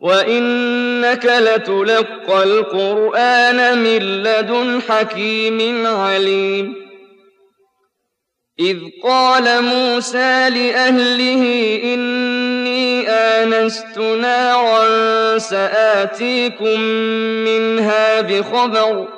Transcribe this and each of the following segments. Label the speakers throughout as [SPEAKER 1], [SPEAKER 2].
[SPEAKER 1] وإنك لتلقى القرآن من لدن حكيم عليم إذ قال موسى لأهله إني آنست نارا سآتيكم منها بخبر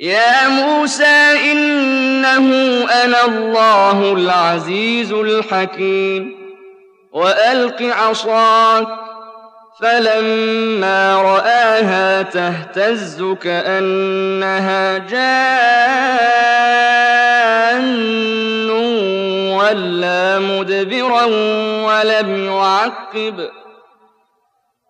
[SPEAKER 1] يا موسى إنه أنا الله العزيز الحكيم. وألق عصاك فلما رآها تهتز كأنها جان ولا مدبرا ولم يعقب.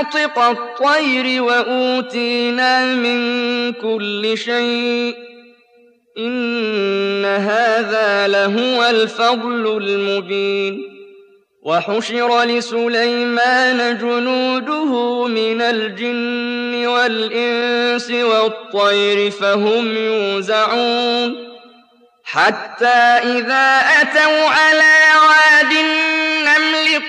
[SPEAKER 1] منطق الطير وأوتينا من كل شيء. إن هذا لهو الفضل المبين. وحشر لسليمان جنوده من الجن والإنس والطير فهم يوزعون. حتى إذا أتوا على واد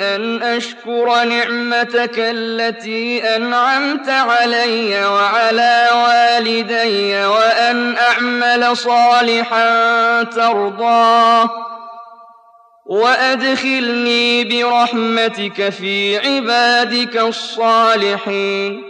[SPEAKER 1] أن أشكر نعمتك التي أنعمت علي وعلى والدي وأن أعمل صالحا ترضاه وأدخلني برحمتك في عبادك الصالحين.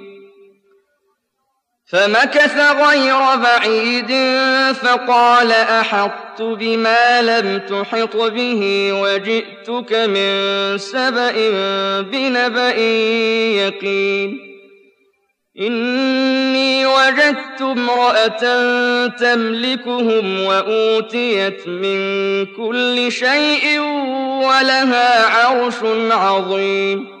[SPEAKER 1] فمكث غير بعيد فقال أحطت بما لم تحط به وجئتك من سبأ بنبأ يقين. إني وجدت امرأة تملكهم وأوتيت من كل شيء ولها عرش عظيم.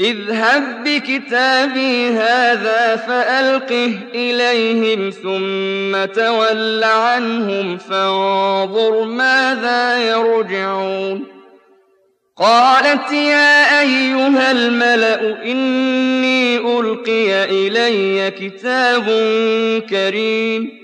[SPEAKER 1] اذهب بكتابي هذا فألقه إليهم ثم تول عنهم فانظر ماذا يرجعون. قالت يا أيها الملأ إني ألقي إلي كتاب كريم.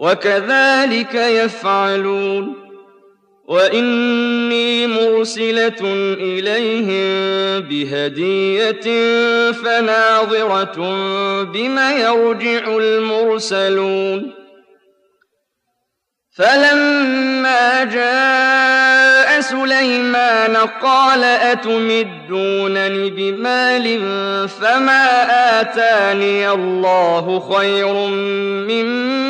[SPEAKER 1] وكذلك يفعلون. وإني مرسلة إليهم بهدية فناظرة بما يرجع المرسلون. فلما جاء سليمان قال أتمدونني بمال فما آتاني الله خير مما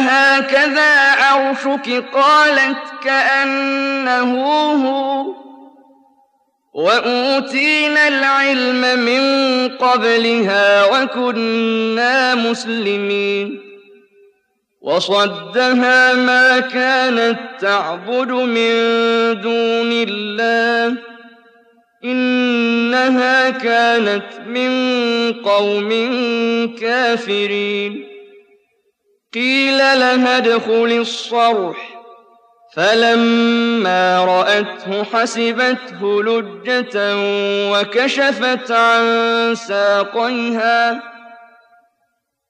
[SPEAKER 1] قيل أهكذا عرشك قالت كأنه هو. وأوتينا العلم من قبلها وكنا مسلمين. وصدها ما كانت تعبد من دون الله. إنها كانت من قوم كافرين. قيل لها ادخل الصرح. فلما رأته حسبته لجة وكشفت عن ساقيها.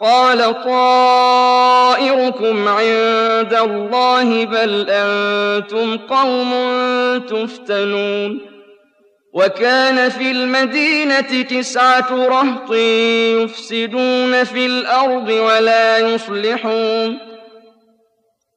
[SPEAKER 1] قال طائركم عند الله بل أنتم قوم تفتنون وكان في المدينة تسعة رهط يفسدون في الأرض ولا يصلحون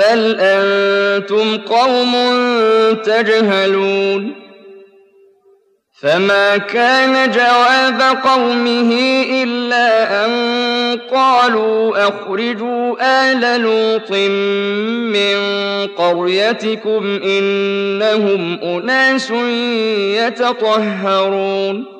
[SPEAKER 1] بل أنتم قوم تجهلون فما كان جواب قومه إلا أن قالوا أخرجوا آل لوط من قريتكم إنهم أناس يتطهرون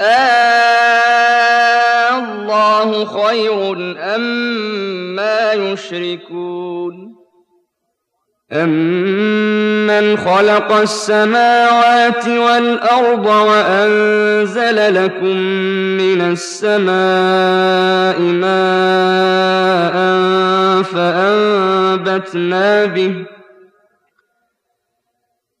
[SPEAKER 1] آه الله خير أما يشركون؟ أم أَمَّنْ خَلَقَ السَّمَاوَاتِ وَالْأَرْضَ وَأَنزَلَ لَكُم مِّنَ السَّمَاءِ مَاءً فَأَنبَتْنَا بِهِ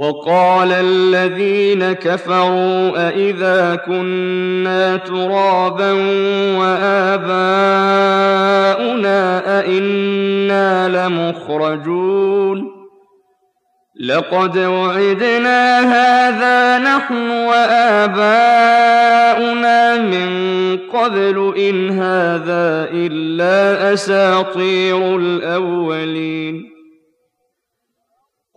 [SPEAKER 1] وَقَالَ الَّذِينَ كَفَرُوا أَإِذَا كُنَّا تُرَابًا وَآبَاؤُنَا أَإِنَّا لَمُخْرَجُونَ لَقَدْ وُعِدْنَا هَٰذَا نَحْنُ وَآبَاؤُنَا مِن قَبْلُ إِنْ هَٰذَا إِلَّا أَسَاطِيرُ الْأَوَّلِينَ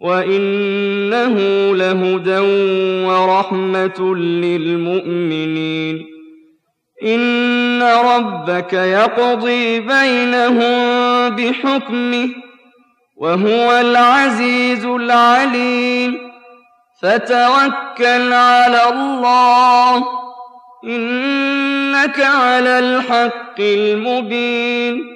[SPEAKER 1] وَإِنَّهُ لَهُدًى وَرَحْمَةٌ لِّلْمُؤْمِنِينَ. إِنَّ رَبَّكَ يَقْضِي بَيْنَهُم بِحُكْمِهِ وهو العزيز العليم. فتوكل على الله إنك على الحق المبين.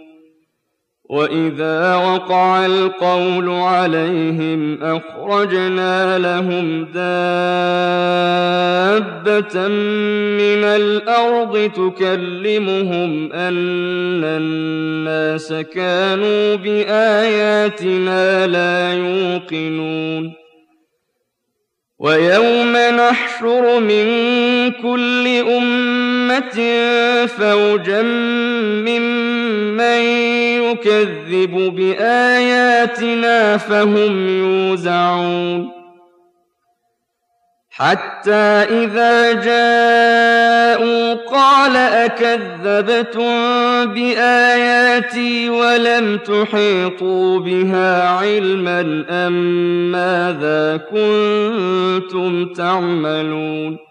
[SPEAKER 1] وإذا وقع القول عليهم أخرجنا لهم دابة من الأرض تكلمهم أن الناس كانوا بآياتنا لا يوقنون ويوم نحشر من كل أمة فوجا ممن يكذب بآياتنا فهم يوزعون. حتى إذا جاءوا قال أكذبتم بآياتي ولم تحيطوا بها علما أم ماذا كنتم تعملون؟